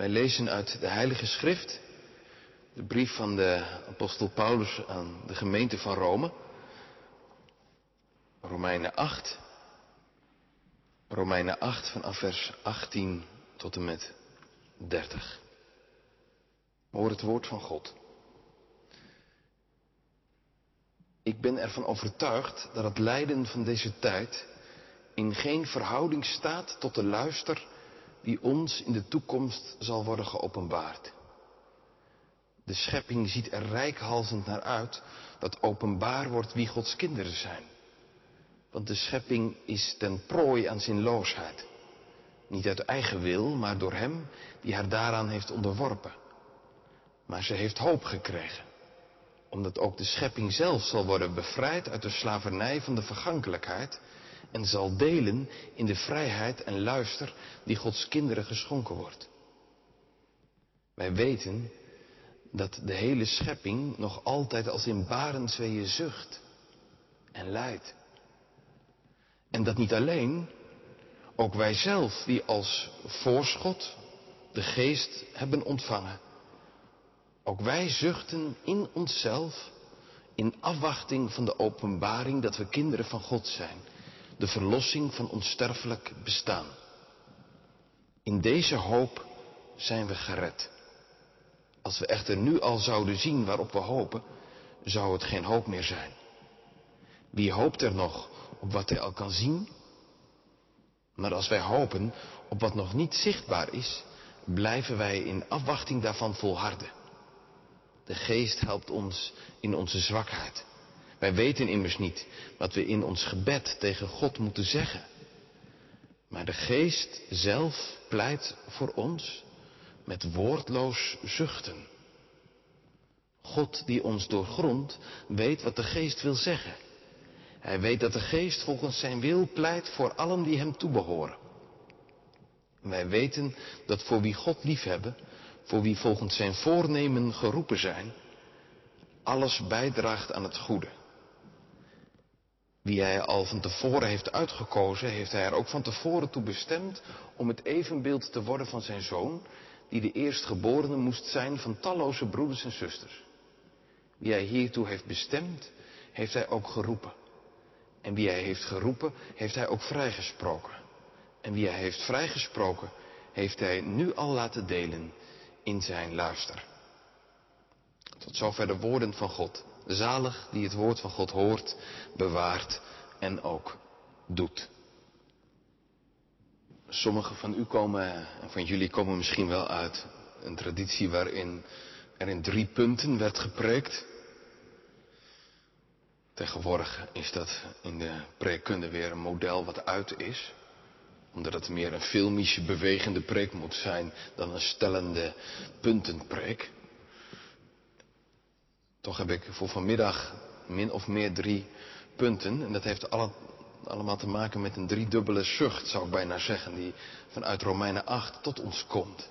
Wij lezen uit de Heilige Schrift, de brief van de apostel Paulus aan de gemeente van Rome, Romeinen 8, Romeinen 8 vanaf vers 18 tot en met 30. Hoor het woord van God. Ik ben ervan overtuigd dat het lijden van deze tijd in geen verhouding staat tot de luister die ons in de toekomst zal worden geopenbaard. De schepping ziet er rijkhalsend naar uit dat openbaar wordt wie Gods kinderen zijn. Want de schepping is ten prooi aan zinloosheid. Niet uit eigen wil, maar door Hem die haar daaraan heeft onderworpen. Maar ze heeft hoop gekregen, omdat ook de schepping zelf zal worden bevrijd uit de slavernij van de vergankelijkheid en zal delen in de vrijheid en luister die Gods kinderen geschonken wordt. Wij weten dat de hele schepping nog altijd als in barensweeën zucht en lijdt. En dat niet alleen, ook wij zelf die als voorschot de geest hebben ontvangen. Ook wij zuchten in onszelf in afwachting van de openbaring dat we kinderen van God zijn de verlossing van onsterfelijk bestaan. In deze hoop zijn we gered. Als we echter nu al zouden zien waarop we hopen, zou het geen hoop meer zijn. Wie hoopt er nog op wat hij al kan zien? Maar als wij hopen op wat nog niet zichtbaar is, blijven wij in afwachting daarvan volharden. De geest helpt ons in onze zwakheid. Wij weten immers niet wat we in ons gebed tegen God moeten zeggen. Maar de geest zelf pleit voor ons met woordloos zuchten. God die ons doorgrondt, weet wat de geest wil zeggen. Hij weet dat de geest volgens zijn wil pleit voor allen die hem toebehoren. Wij weten dat voor wie God liefhebben, voor wie volgens zijn voornemen geroepen zijn, alles bijdraagt aan het goede. Wie hij al van tevoren heeft uitgekozen, heeft hij er ook van tevoren toe bestemd om het evenbeeld te worden van zijn zoon, die de eerstgeborene moest zijn van talloze broeders en zusters. Wie hij hiertoe heeft bestemd, heeft hij ook geroepen. En wie hij heeft geroepen, heeft hij ook vrijgesproken. En wie hij heeft vrijgesproken, heeft hij nu al laten delen in zijn luister. Tot zover de woorden van God. Zalig die het woord van God hoort, bewaart en ook doet. Sommigen van u komen, en van jullie komen misschien wel uit een traditie waarin er in drie punten werd gepreekt. Tegenwoordig is dat in de preekkunde weer een model wat uit is. Omdat het meer een filmische, bewegende preek moet zijn dan een stellende puntenpreek. Toch heb ik voor vanmiddag min of meer drie punten. En dat heeft alle, allemaal te maken met een driedubbele zucht, zou ik bijna zeggen, die vanuit Romeinen 8 tot ons komt.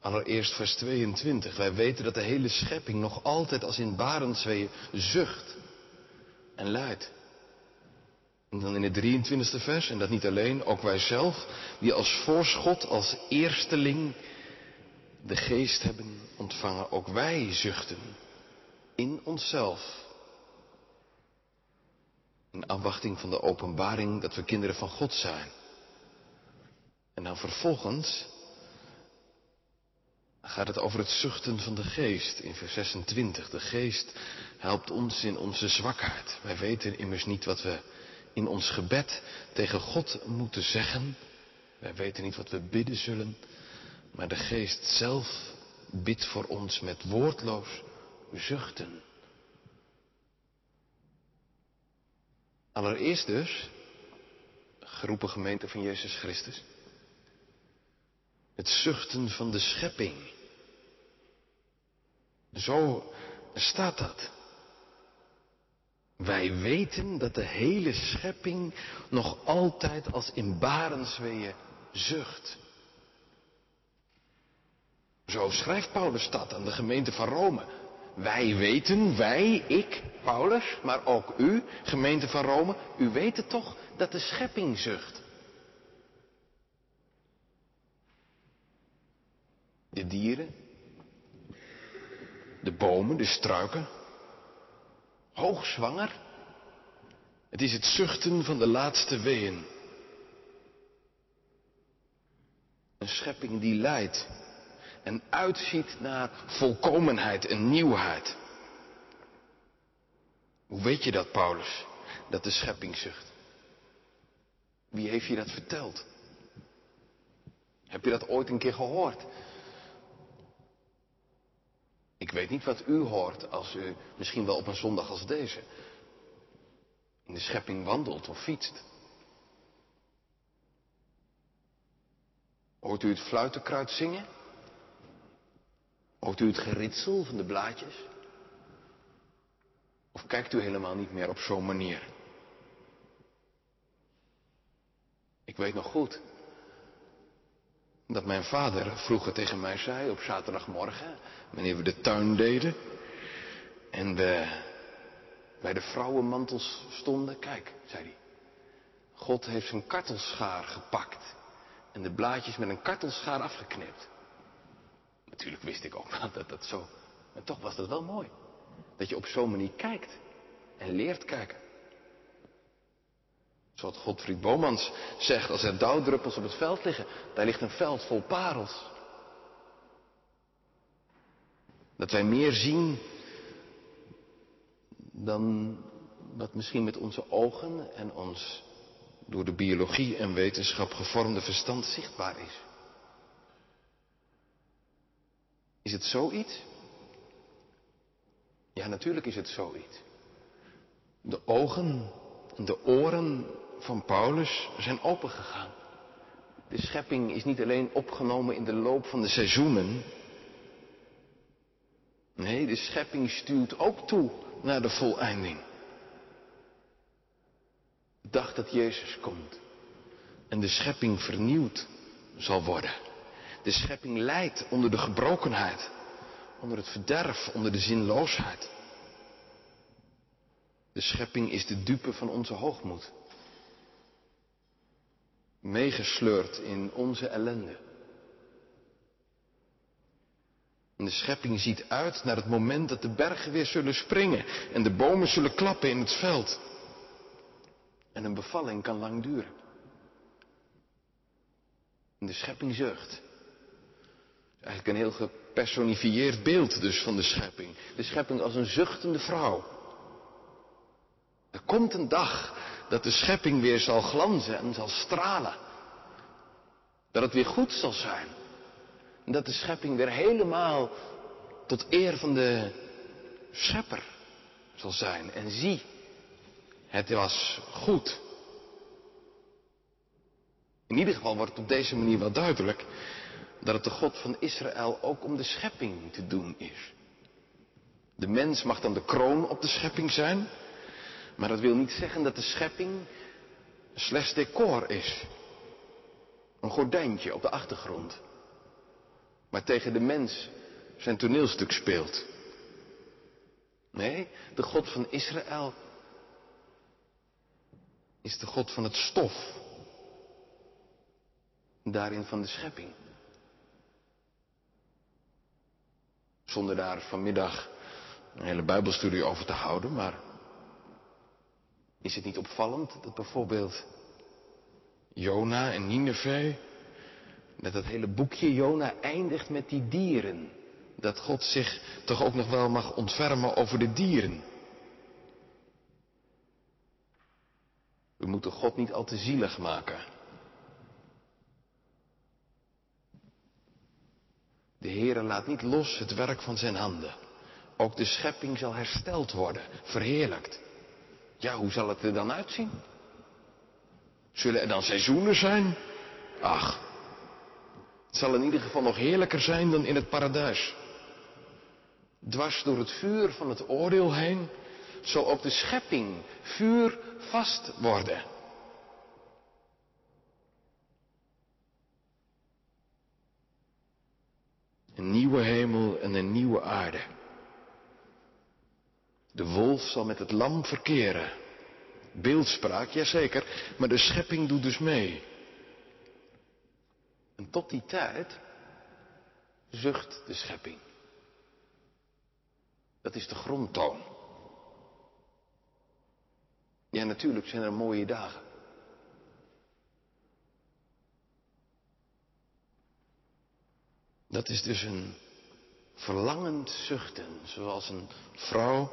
Allereerst vers 22. Wij weten dat de hele schepping nog altijd als in barensweeën zucht en lijdt. En dan in het 23e vers, en dat niet alleen, ook wij zelf, die als voorschot, als eersteling de geest hebben ontvangen, ook wij zuchten in onszelf. In afwachting van de openbaring dat we kinderen van God zijn. En dan vervolgens gaat het over het zuchten van de geest in vers 26. De geest helpt ons in onze zwakheid. Wij weten immers niet wat we in ons gebed tegen God moeten zeggen. Wij weten niet wat we bidden zullen. Maar de geest zelf bidt voor ons met woordloos zuchten. Allereerst dus, geroepen gemeente van Jezus Christus, het zuchten van de schepping. Zo staat dat. Wij weten dat de hele schepping nog altijd als in barensweeën zucht. Zo schrijft Paulus dat aan de gemeente van Rome. Wij weten, wij, ik, Paulus, maar ook u, gemeente van Rome, u weet het toch dat de schepping zucht. de dieren, de bomen, de struiken, hoogzwanger. Het is het zuchten van de laatste weeën. Een schepping die leidt en uitziet naar volkomenheid en nieuwheid. Hoe weet je dat, Paulus, dat de schepping zucht? Wie heeft je dat verteld? Heb je dat ooit een keer gehoord? Ik weet niet wat u hoort als u misschien wel op een zondag als deze in de schepping wandelt of fietst. Hoort u het fluitenkruid zingen? Hoort u het geritsel van de blaadjes? Of kijkt u helemaal niet meer op zo'n manier? Ik weet nog goed dat mijn vader vroeger tegen mij zei op zaterdagmorgen, wanneer we de tuin deden en we bij de vrouwenmantels stonden, kijk, zei hij, God heeft zijn kartelschaar gepakt en de blaadjes met een kartelschaar afgeknipt. Natuurlijk wist ik ook wel dat dat zo, maar toch was dat wel mooi. Dat je op zo'n manier kijkt en leert kijken. Zoals Godfried Bomans zegt, als er dauwdruppels op het veld liggen, daar ligt een veld vol parels. Dat wij meer zien dan wat misschien met onze ogen en ons door de biologie en wetenschap gevormde verstand zichtbaar is. Is het zoiets? Ja, natuurlijk is het zoiets. De ogen en de oren van Paulus zijn opengegaan. De schepping is niet alleen opgenomen in de loop van de seizoenen. Nee, de schepping stuurt ook toe naar de voleinding. De dag dat Jezus komt en de schepping vernieuwd zal worden. De schepping lijdt onder de gebrokenheid, onder het verderf, onder de zinloosheid. De schepping is de dupe van onze hoogmoed. Meegesleurd in onze ellende. En de schepping ziet uit naar het moment dat de bergen weer zullen springen en de bomen zullen klappen in het veld. En een bevalling kan lang duren. En de schepping zucht. Eigenlijk een heel gepersonifieerd beeld dus van de schepping. De schepping als een zuchtende vrouw. Er komt een dag dat de schepping weer zal glanzen en zal stralen. Dat het weer goed zal zijn. En dat de schepping weer helemaal tot eer van de schepper zal zijn. En zie, het was goed. In ieder geval wordt het op deze manier wel duidelijk dat het de God van Israël ook om de schepping te doen is. De mens mag dan de kroon op de schepping zijn, maar dat wil niet zeggen dat de schepping slechts decor is. Een gordijntje op de achtergrond. Maar tegen de mens zijn toneelstuk speelt. Nee, de God van Israël is de God van het stof. Daarin van de schepping. Zonder daar vanmiddag een hele Bijbelstudie over te houden, maar is het niet opvallend dat bijvoorbeeld Jona en Nineveh, dat dat hele boekje Jona eindigt met die dieren. Dat God zich toch ook nog wel mag ontfermen over de dieren. We moeten God niet al te zielig maken. De Heere laat niet los het werk van zijn handen. Ook de schepping zal hersteld worden, verheerlijkt. Ja, hoe zal het er dan uitzien? Zullen er dan seizoenen zijn? Ach, het zal in ieder geval nog heerlijker zijn dan in het paradijs. Dwars door het vuur van het oordeel heen zal ook de schepping vuur vast worden. Een nieuwe hemel en een nieuwe aarde. De wolf zal met het lam verkeren. Beeldspraak, jazeker, maar de schepping doet dus mee. En tot die tijd zucht de schepping. Dat is de grondtoon. Ja, natuurlijk zijn er mooie dagen. Dat is dus een verlangend zuchten, zoals een vrouw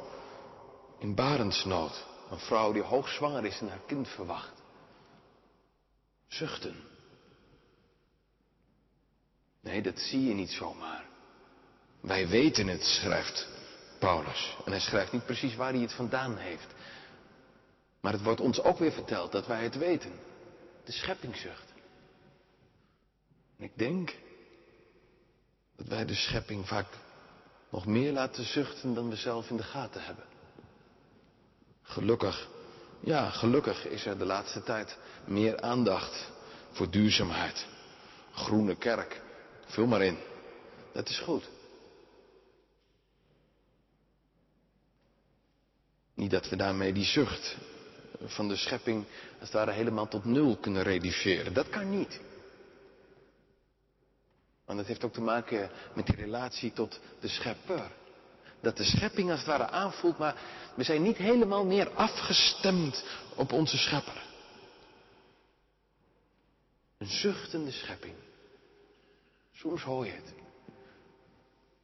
in barensnood. Een vrouw die hoogzwanger is en haar kind verwacht. Zuchten. Nee, dat zie je niet zomaar. Wij weten het, schrijft Paulus. En hij schrijft niet precies waar hij het vandaan heeft. Maar het wordt ons ook weer verteld dat wij het weten. De scheppingzucht. En ik denk dat wij de schepping vaak nog meer laten zuchten dan we zelf in de gaten hebben. Gelukkig, ja, gelukkig is er de laatste tijd meer aandacht voor duurzaamheid. Groene kerk, vul maar in. Dat is goed. Niet dat we daarmee die zucht van de schepping als het ware helemaal tot nul kunnen reduceren. Dat kan niet. Want het heeft ook te maken met die relatie tot de schepper. Dat de schepping als het ware aanvoelt, maar we zijn niet helemaal meer afgestemd op onze schepper. Een zuchtende schepping. Soms hoor je het.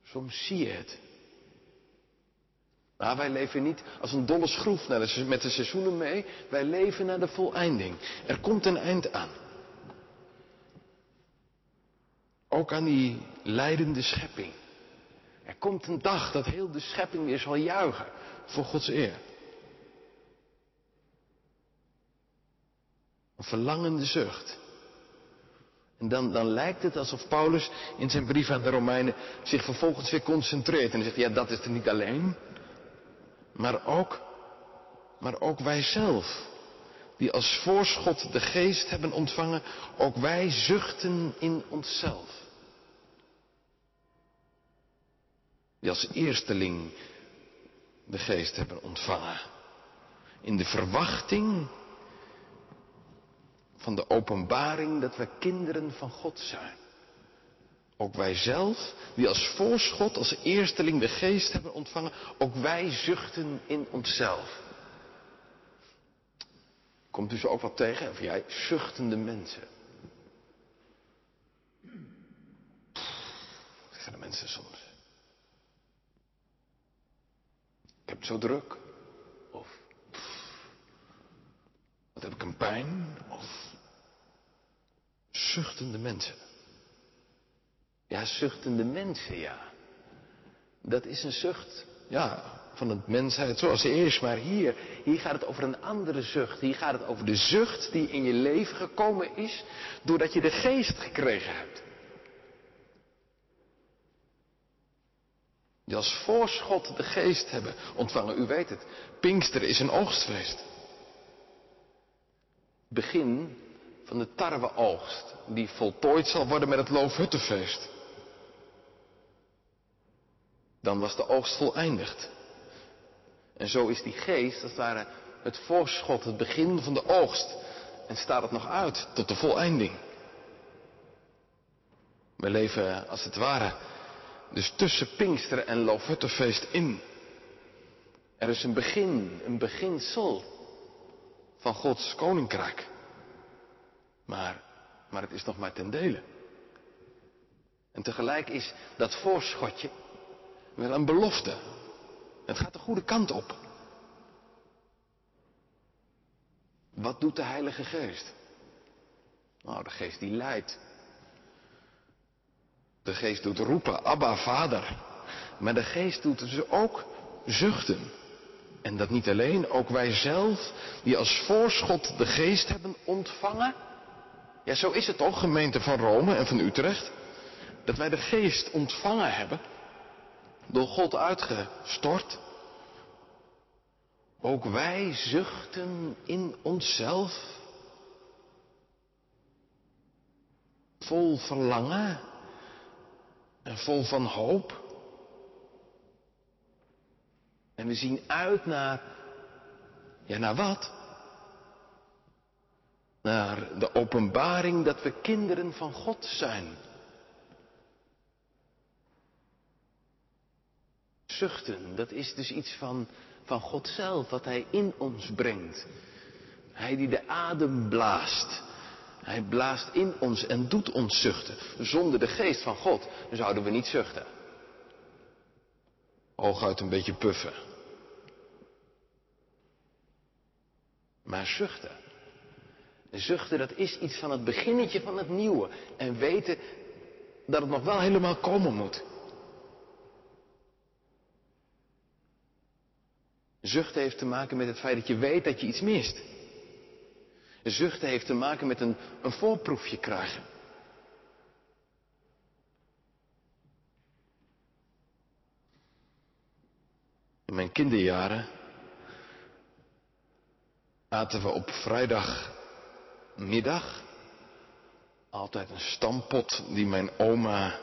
Soms zie je het. Maar wij leven niet als een dolle schroef met de seizoenen mee. Wij leven naar de voleinding. Er komt een eind aan. Ook aan die leidende schepping. Er komt een dag dat heel de schepping weer zal juichen voor Gods eer. Een verlangende zucht. En dan, dan lijkt het alsof Paulus in zijn brief aan de Romeinen zich vervolgens weer concentreert en zegt, ja dat is er niet alleen, maar ook, maar ook wij zelf, die als voorschot de geest hebben ontvangen, ook wij zuchten in onszelf. Die als eersteling de geest hebben ontvangen. In de verwachting van de openbaring dat we kinderen van God zijn. Ook wij zelf, die als voorschot, als eersteling de geest hebben ontvangen, ook wij zuchten in onszelf. Komt u zo ook wat tegen? Of jij, zuchtende mensen. zeggen de mensen soms. Ik heb het zo druk. Of, wat heb ik een pijn? Of, zuchtende mensen. Ja, zuchtende mensen, ja. Dat is een zucht, ja, van het mensheid zoals ze. Maar hier, hier gaat het over een andere zucht. Hier gaat het over de zucht die in je leven gekomen is doordat je de geest gekregen hebt. Die als voorschot de geest hebben ontvangen. U weet het, Pinkster is een oogstfeest. Begin van de tarweoogst die voltooid zal worden met het Loofhuttenfeest. Dan was de oogst voleindigd. En zo is die geest, als het ware, het voorschot, het begin van de oogst. En staat het nog uit tot de voleinding. We leven, als het ware, dus tussen Pinksteren en Loofhuttenfeest in. Er is een begin, een beginsel van Gods koninkrijk. Maar, maar het is nog maar ten dele. En tegelijk is dat voorschotje wel een belofte. Het gaat de goede kant op. Wat doet de Heilige Geest? Nou, de Geest die leidt. De Geest doet roepen, Abba, Vader. Maar de Geest doet dus ook zuchten. En dat niet alleen, ook wij zelf, die als voorschot de Geest hebben ontvangen. Ja, zo is het toch, gemeente van Rome en van Utrecht. Dat wij de Geest ontvangen hebben door God uitgestort. Ook wij zuchten in onszelf. Vol verlangen en vol van hoop. En we zien uit naar, ja naar wat? Naar de openbaring dat we kinderen van God zijn. Zuchten, dat is dus iets van, van God zelf, wat Hij in ons brengt. Hij die de adem blaast. Hij blaast in ons en doet ons zuchten. Zonder de geest van God zouden we niet zuchten. Hooguit een beetje puffen. Maar zuchten. Zuchten, dat is iets van het beginnetje van het nieuwe. En weten dat het nog wel helemaal komen moet. Zuchten heeft te maken met het feit dat je weet dat je iets mist. Zuchten heeft te maken met een, een voorproefje krijgen. In mijn kinderjaren aten we op vrijdagmiddag altijd een stampot die mijn oma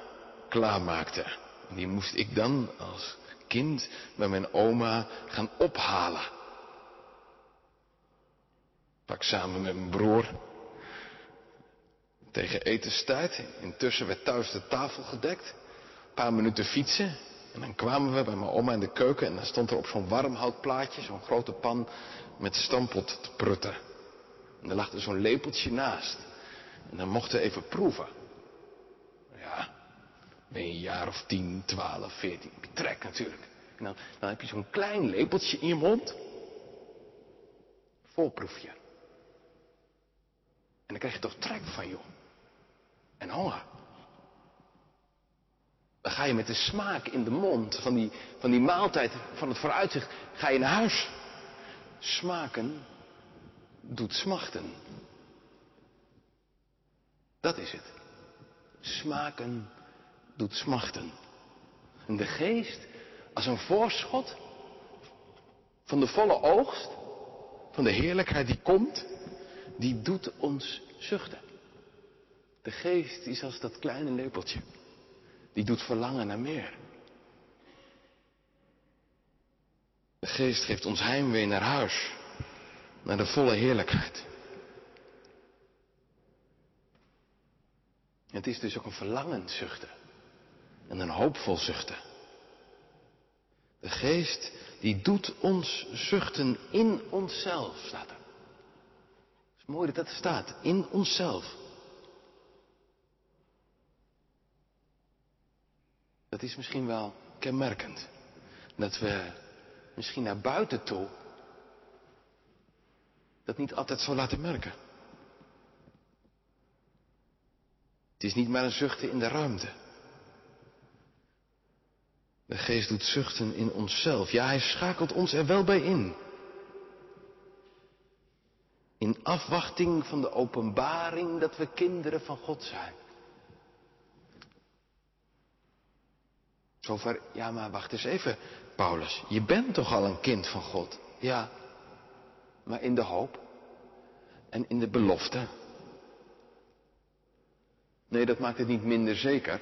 klaarmaakte. Die moest ik dan als kind bij mijn oma gaan ophalen. Vaak samen met mijn broer. Tegen etenstijd. Intussen werd thuis de tafel gedekt. Een paar minuten fietsen. En dan kwamen we bij mijn oma in de keuken. En dan stond er op zo'n warmhoutplaatje, zo'n grote pan met stampot te prutten. En er lag er zo'n lepeltje naast. En dan mochten we even proeven. Een jaar of tien, twaalf, veertien. Heb je trek natuurlijk. En dan, dan heb je zo'n klein lepeltje in je mond. Voorproefje. En dan krijg je toch trek van, joh. En honger. Dan ga je met de smaak in de mond van die, van die maaltijd, van het vooruitzicht, ga je naar huis. Smaken doet smachten. Dat is het. Smaken doet smachten. En de geest, als een voorschot van de volle oogst, van de heerlijkheid die komt, die doet ons zuchten. De geest is als dat kleine lepeltje. Die doet verlangen naar meer. De geest geeft ons heimwee naar huis. Naar de volle heerlijkheid. Het is dus ook een verlangen zuchten. En een hoopvol zuchten. De geest die doet ons zuchten in onszelf, staat er. Het is mooi dat dat staat, in onszelf. Dat is misschien wel kenmerkend. Dat we misschien naar buiten toe dat niet altijd zo laten merken. Het is niet maar een zuchten in de ruimte. De geest doet zuchten in onszelf. Ja, hij schakelt ons er wel bij in. In afwachting van de openbaring dat we kinderen van God zijn. Zover, ja maar wacht eens even, Paulus. Je bent toch al een kind van God? Ja, maar in de hoop en in de belofte. Nee, dat maakt het niet minder zeker.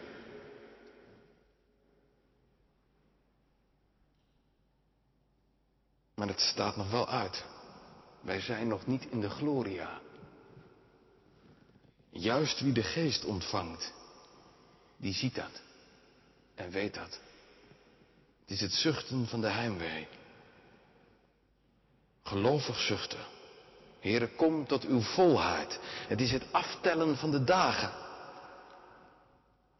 Maar het staat nog wel uit. Wij zijn nog niet in de gloria. Juist wie de geest ontvangt, die ziet dat en weet dat. Het is het zuchten van de heimwee. Gelovig zuchten. Heere, kom tot uw volheid. Het is het aftellen van de dagen.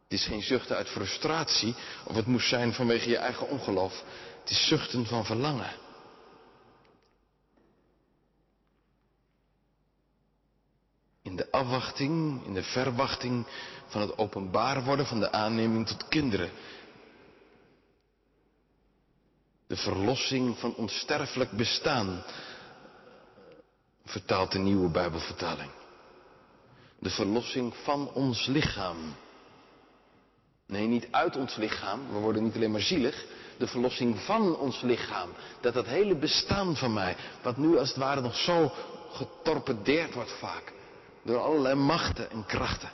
Het is geen zuchten uit frustratie, of het moest zijn vanwege je eigen ongeloof. Het is zuchten van verlangen. In de afwachting, in de verwachting van het openbaar worden van de aanneming tot kinderen. De verlossing van onsterfelijk bestaan, vertaalt de nieuwe Bijbelvertaling. De verlossing van ons lichaam. Nee, niet uit ons lichaam. We worden niet alleen maar zielig. De verlossing van ons lichaam. Dat dat hele bestaan van mij, wat nu als het ware nog zo getorpedeerd wordt vaak. Door allerlei machten en krachten.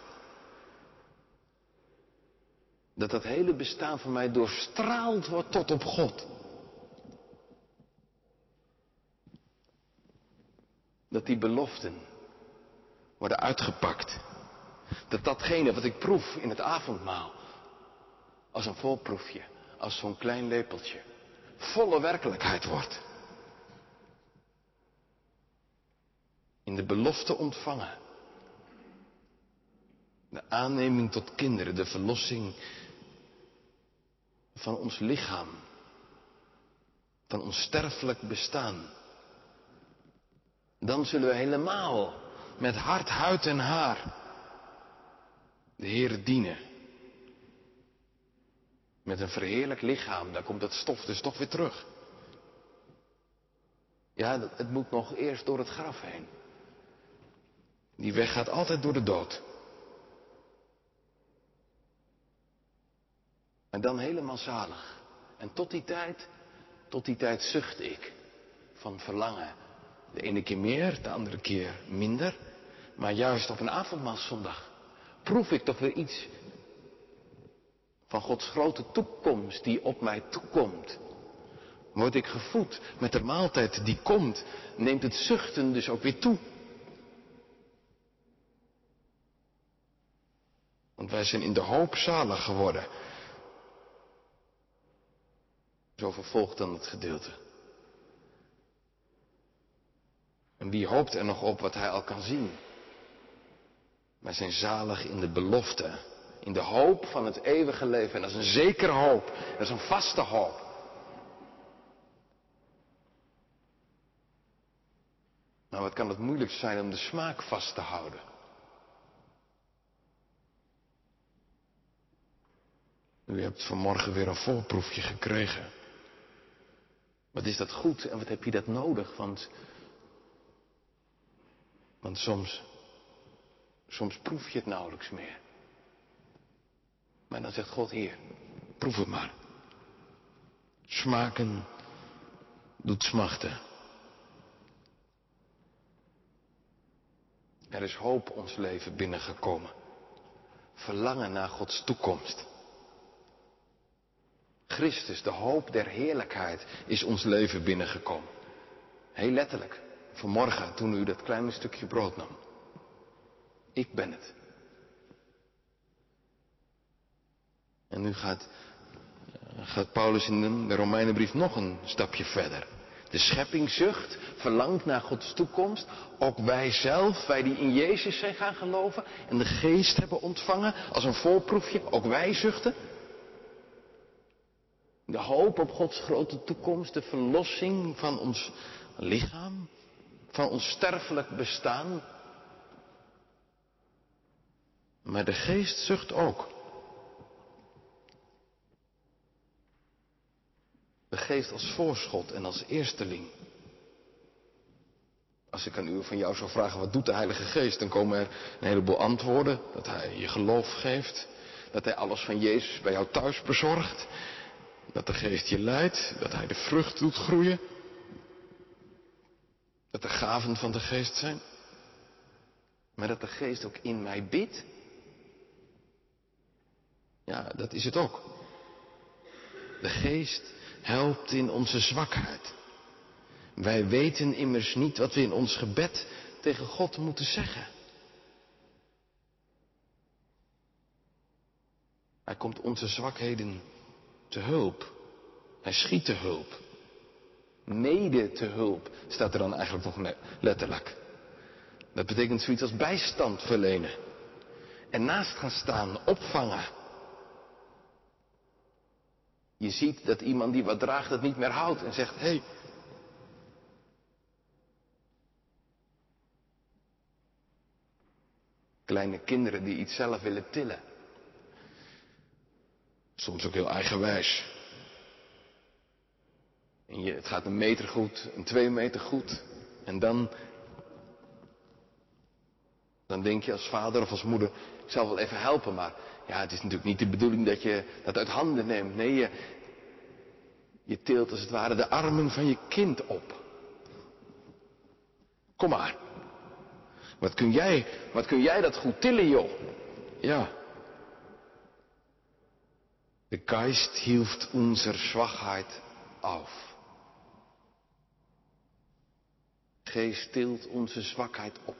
Dat dat hele bestaan van mij doorstraald wordt tot op God. Dat die beloften worden uitgepakt. Dat datgene wat ik proef in het avondmaal, als een voorproefje, als zo'n klein lepeltje, volle werkelijkheid wordt. In de belofte ontvangen. De aanneming tot kinderen, de verlossing van ons lichaam, van ons sterfelijk bestaan. Dan zullen we helemaal met hart, huid en haar de Heer dienen. Met een verheerlijk lichaam, daar komt dat stof dus toch weer terug. Ja, het moet nog eerst door het graf heen. Die weg gaat altijd door de dood. En dan helemaal zalig. En tot die tijd, tot die tijd zucht ik van verlangen. De ene keer meer, de andere keer minder. Maar juist op een avondmaalszondag proef ik toch weer iets van Gods grote toekomst die op mij toekomt. Word ik gevoed met de maaltijd die komt, neemt het zuchten dus ook weer toe. Want wij zijn in de hoop zalig geworden. Zo vervolgt dan het gedeelte. En wie hoopt er nog op wat hij al kan zien? Wij zijn zalig in de belofte, in de hoop van het eeuwige leven. En dat is een zekere hoop, dat is een vaste hoop. Nou, wat kan het moeilijk zijn om de smaak vast te houden? U hebt vanmorgen weer een voorproefje gekregen. Wat is dat goed en wat heb je dat nodig? Want, want soms, soms proef je het nauwelijks meer. Maar dan zegt God, hier, proef het maar. Smaken doet smachten. Er is hoop ons leven binnengekomen. Verlangen naar Gods toekomst. Christus, de hoop der heerlijkheid, is ons leven binnengekomen. Heel letterlijk, vanmorgen toen u dat kleine stukje brood nam. Ik ben het. En nu gaat, gaat Paulus in de Romeinenbrief nog een stapje verder. De schepping zucht, verlangt naar Gods toekomst. Ook wij zelf, wij die in Jezus zijn gaan geloven en de geest hebben ontvangen als een voorproefje, ook wij zuchten. De hoop op Gods grote toekomst, de verlossing van ons lichaam, van ons sterfelijk bestaan. Maar de geest zucht ook. De geest als voorschot en als eersteling. Als ik aan u van jou zou vragen wat doet de Heilige Geest, dan komen er een heleboel antwoorden. Dat hij je geloof geeft, dat hij alles van Jezus bij jou thuis bezorgt, dat de geest je leidt, dat hij de vrucht doet groeien. Dat de gaven van de geest zijn. Maar dat de geest ook in mij bidt. Ja, dat is het ook. De geest helpt in onze zwakheid. Wij weten immers niet wat we in ons gebed tegen God moeten zeggen. Hij komt onze zwakheden te hulp. Hij schiet te hulp. Mede te hulp staat er dan eigenlijk nog letterlijk. Dat betekent zoiets als bijstand verlenen. En naast gaan staan, opvangen. Je ziet dat iemand die wat draagt het niet meer houdt en zegt, hé, hey, Kleine kinderen die iets zelf willen tillen. Soms ook heel eigenwijs. En je, het gaat een meter goed, een twee meter goed. En dan, dan denk je als vader of als moeder, ik zal wel even helpen, maar ja, het is natuurlijk niet de bedoeling dat je dat uit handen neemt. Nee, je, je tilt als het ware de armen van je kind op. Kom maar. Wat kun jij, wat kun jij dat goed tillen, joh? Ja. De Geist hilft unser Schwachheit auf. Geest tilt onze zwakheid op.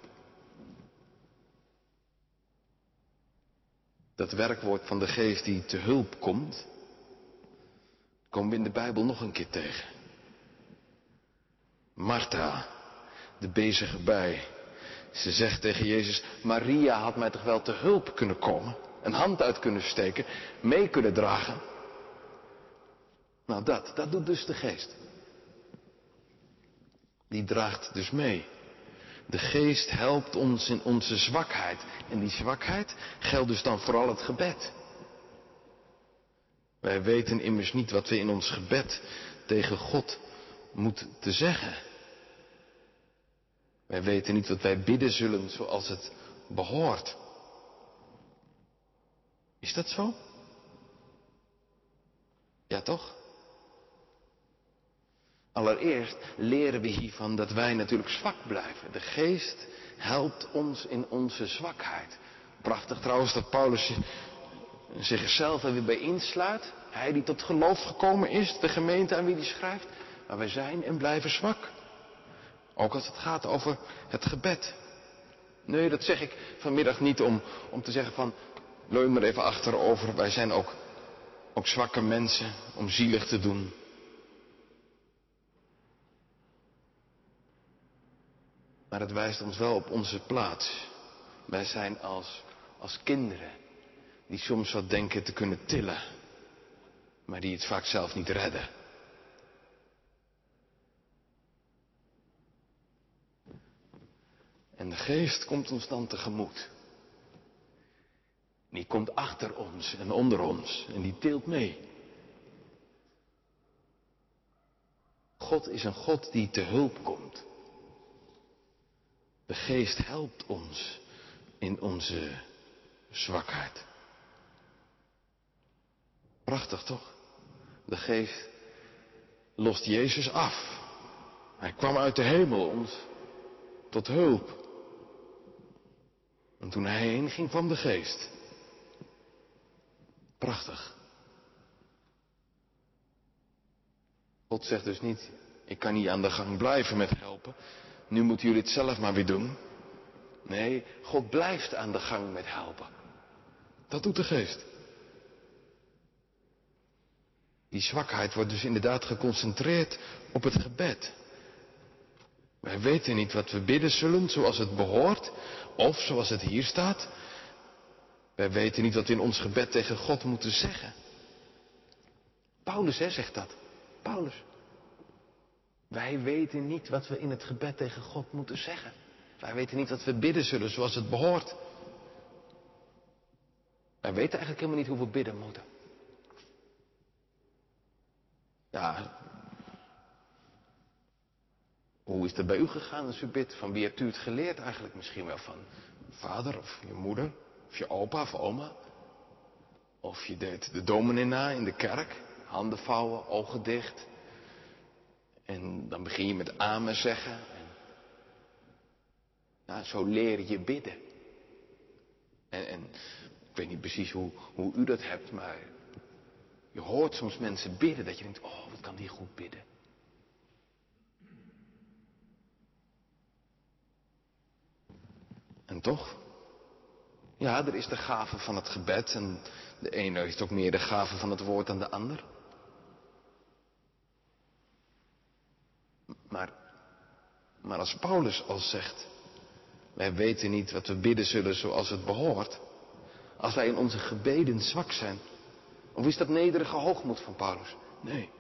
Dat werkwoord van de geest die te hulp komt, Komen we in de Bijbel nog een keer tegen. Martha, de bezige bij. Ze zegt tegen Jezus, Maria had mij toch wel te hulp kunnen komen. Een hand uit kunnen steken, mee kunnen dragen. Nou dat, dat doet dus de geest. Die draagt dus mee. De geest helpt ons in onze zwakheid. En die zwakheid geldt dus dan vooral het gebed. Wij weten immers niet wat we in ons gebed tegen God moeten te zeggen. Wij weten niet wat wij bidden zullen zoals het behoort. Is dat zo? Ja, toch? Allereerst leren we hiervan dat wij natuurlijk zwak blijven. De geest helpt ons in onze zwakheid. Prachtig trouwens dat Paulus zichzelf er weer bij insluit. Hij die tot geloof gekomen is, de gemeente aan wie hij schrijft. Maar wij zijn en blijven zwak. Ook als het gaat over het gebed. Nee, dat zeg ik vanmiddag niet om, om te zeggen van, leun maar even achterover. Wij zijn ook, ook zwakke mensen om zielig te doen. Maar het wijst ons wel op onze plaats. Wij zijn als, als kinderen die soms wat denken te kunnen tillen, maar die het vaak zelf niet redden. En de geest komt ons dan tegemoet. Die komt achter ons en onder ons en die tilt mee. God is een God die te hulp komt. De geest helpt ons in onze zwakheid. Prachtig toch? De geest lost Jezus af. Hij kwam uit de hemel ons tot hulp. En toen hij heen ging kwam de geest. Prachtig. God zegt dus niet, ik kan niet aan de gang blijven met helpen. Nu moeten jullie het zelf maar weer doen. Nee, God blijft aan de gang met helpen. Dat doet de geest. Die zwakheid wordt dus inderdaad geconcentreerd op het gebed. Wij weten niet wat we bidden zullen zoals het behoort, of zoals het hier staat. Wij weten niet wat we in ons gebed tegen God moeten zeggen. Paulus hè, zegt dat. Paulus. Wij weten niet wat we in het gebed tegen God moeten zeggen. Wij weten niet wat we bidden zullen zoals het behoort. Wij weten eigenlijk helemaal niet hoe we bidden moeten. Ja, hoe is het bij u gegaan als u bidt? Van wie hebt u het geleerd eigenlijk misschien wel? Van vader of je moeder of je opa of oma? Of je deed de dominee na in de kerk, handen vouwen, ogen dicht. En dan begin je met amen zeggen. En, nou, zo leer je bidden. En, en ik weet niet precies hoe, hoe u dat hebt, maar je hoort soms mensen bidden dat je denkt, oh, wat kan die goed bidden. En toch? Ja, er is de gave van het gebed en de ene heeft ook meer de gave van het woord dan de ander. Maar, maar als Paulus al zegt, wij weten niet wat we bidden zullen zoals het behoort, als wij in onze gebeden zwak zijn, of is dat nederige hoogmoed van Paulus? Nee.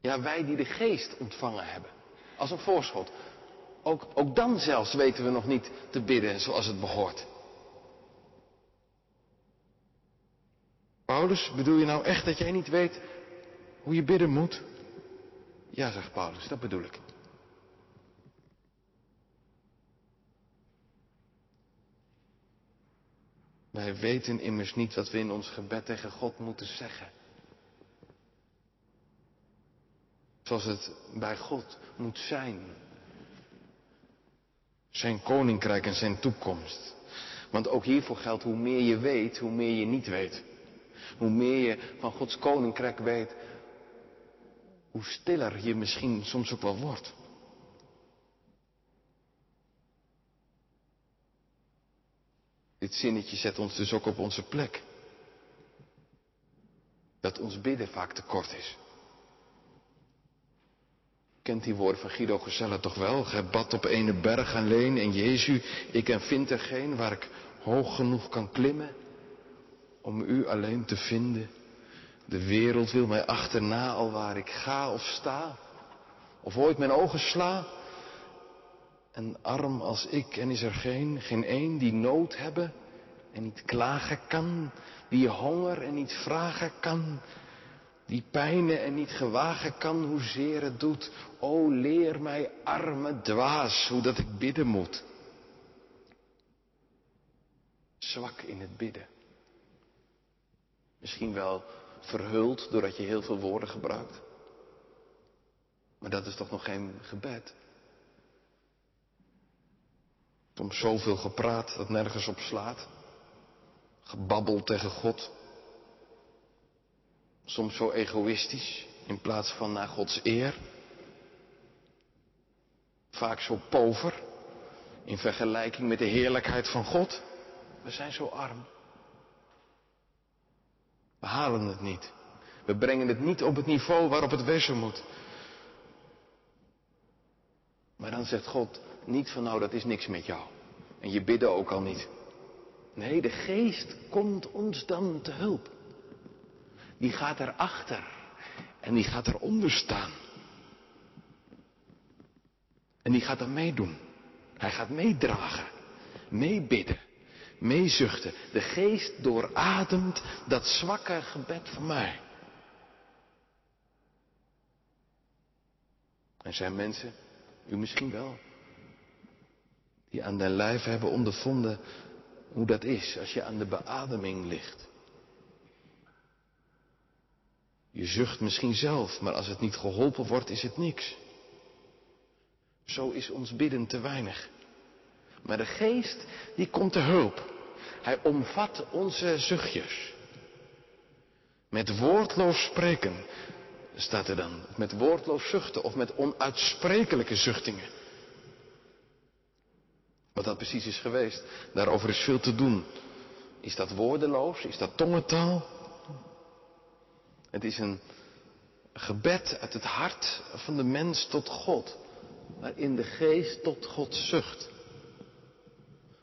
Ja, wij die de geest ontvangen hebben, als een voorschot, ook, ook dan zelfs weten we nog niet te bidden zoals het behoort. Paulus, bedoel je nou echt dat jij niet weet hoe je bidden moet? Ja, zegt Paulus, dat bedoel ik. Wij weten immers niet wat we in ons gebed tegen God moeten zeggen. Zoals het bij God moet zijn. Zijn koninkrijk en zijn toekomst. Want ook hiervoor geldt, hoe meer je weet, hoe meer je niet weet. Hoe meer je van Gods koninkrijk weet, hoe stiller je misschien soms ook wel wordt. Dit zinnetje zet ons dus ook op onze plek. dat ons bidden vaak te kort is. Kent die woorden van Guido Gezelle toch wel? Gij bad op ene berg alleen en Jezus, ik en vind er geen waar ik hoog genoeg kan klimmen om u alleen te vinden. De wereld wil mij achterna al waar ik ga of sta, of ooit mijn ogen sla. En arm als ik en is er geen, geen een die nood hebben en niet klagen kan, die honger en niet vragen kan, die pijnen en niet gewagen kan, hoezeer het doet. O leer mij, arme dwaas, hoe dat ik bidden moet. Zwak in het bidden. Misschien wel verhuld doordat je heel veel woorden gebruikt. Maar dat is toch nog geen gebed? Soms zoveel gepraat dat nergens op slaat. Gebabbel tegen God. Soms zo egoïstisch in plaats van naar Gods eer. Vaak zo pover in vergelijking met de heerlijkheid van God. We zijn zo arm. We halen het niet. We brengen het niet op het niveau waarop het wezen moet. Maar dan zegt God niet van nou dat is niks met jou. En je bidden ook al niet. Nee, de geest komt ons dan te hulp. Die gaat erachter. En die gaat eronder staan. En die gaat er meedoen. Hij gaat meedragen. Meebidden. Meezuchten. De geest doorademt dat zwakke gebed van mij. Er zijn mensen, u misschien wel, die aan den lijf hebben ondervonden hoe dat is als je aan de beademing ligt. Je zucht misschien zelf, maar als het niet geholpen wordt, is het niks. Zo is ons bidden te weinig. Maar de geest, die komt te hulp. Hij omvat onze zuchtjes. Met woordloos spreken, staat er dan. Met woordloos zuchten of met onuitsprekelijke zuchtingen. Wat dat precies is geweest, daarover is veel te doen. Is dat woordeloos? Is dat tongentaal? Het is een gebed uit het hart van de mens tot God, waarin de geest tot God zucht.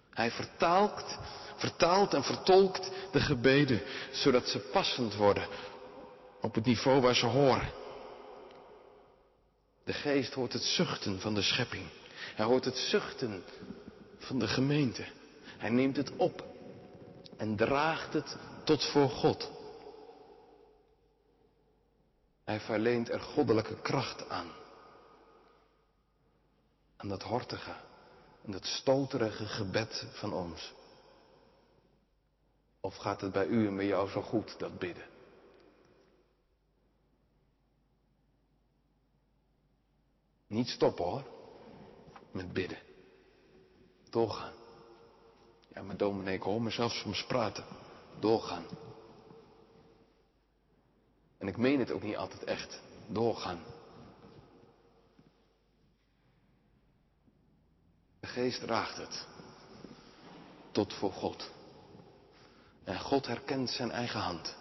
Hij vertaalt, vertaalt en vertolkt de gebeden, zodat ze passend worden op het niveau waar ze horen. De geest hoort het zuchten van de schepping. Hij hoort het zuchten van de gemeente. Hij neemt het op en draagt het tot voor God. Hij verleent er goddelijke kracht aan. Aan dat hortige en dat stoterige gebed van ons. Of gaat het bij u en bij jou zo goed, dat bidden? Niet stoppen hoor, met bidden. Doorgaan. Ja, maar dominee, ik hoor mezelf soms praten. Doorgaan. En ik meen het ook niet altijd echt. Doorgaan. De geest draagt het. Tot voor God. En God herkent zijn eigen hand.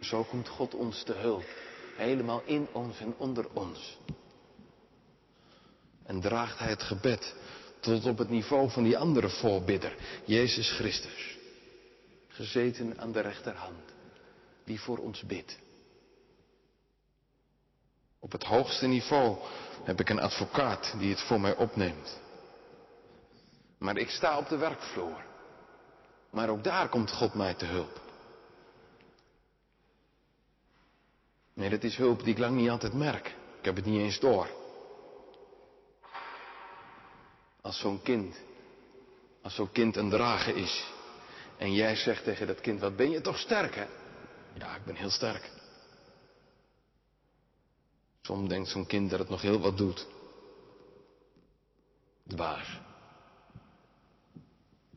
Zo komt God ons te hulp. Helemaal in ons en onder ons. En draagt hij het gebed tot op het niveau van die andere voorbidder, Jezus Christus. Gezeten aan de rechterhand, die voor ons bidt. Op het hoogste niveau heb ik een advocaat die het voor mij opneemt. Maar ik sta op de werkvloer. Maar ook daar komt God mij te hulp. Nee, dat is hulp die ik lang niet altijd merk. Ik heb het niet eens door. Als zo'n kind, als zo'n kind een drager is. En jij zegt tegen dat kind, wat ben je toch sterk hè? Ja, ik ben heel sterk. Soms denkt zo'n kind dat het nog heel wat doet. Dwaas.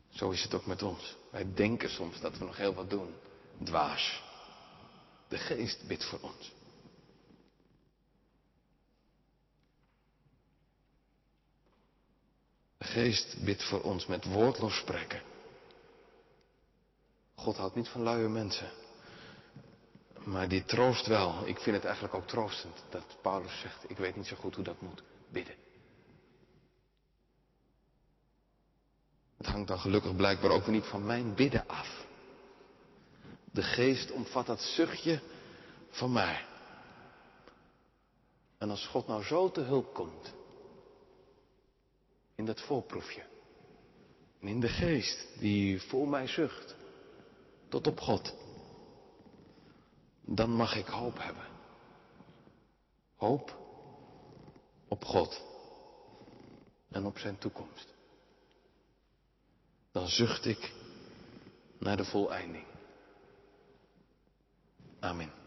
Zo is het ook met ons. Wij denken soms dat we nog heel wat doen. Dwaas. De geest bidt voor ons. De geest bidt voor ons met woordloos spreken. God houdt niet van luie mensen. Maar die troost wel. Ik vind het eigenlijk ook troostend dat Paulus zegt, ik weet niet zo goed hoe dat moet. Bidden. Het hangt dan gelukkig blijkbaar ook niet van mijn bidden af. De geest omvat dat zuchtje van mij. En als God nou zo te hulp komt, in dat voorproefje, en in de geest die voor mij zucht, tot op God, dan mag ik hoop hebben. Hoop op God en op zijn toekomst. Dan zucht ik naar de voleinding. Amen.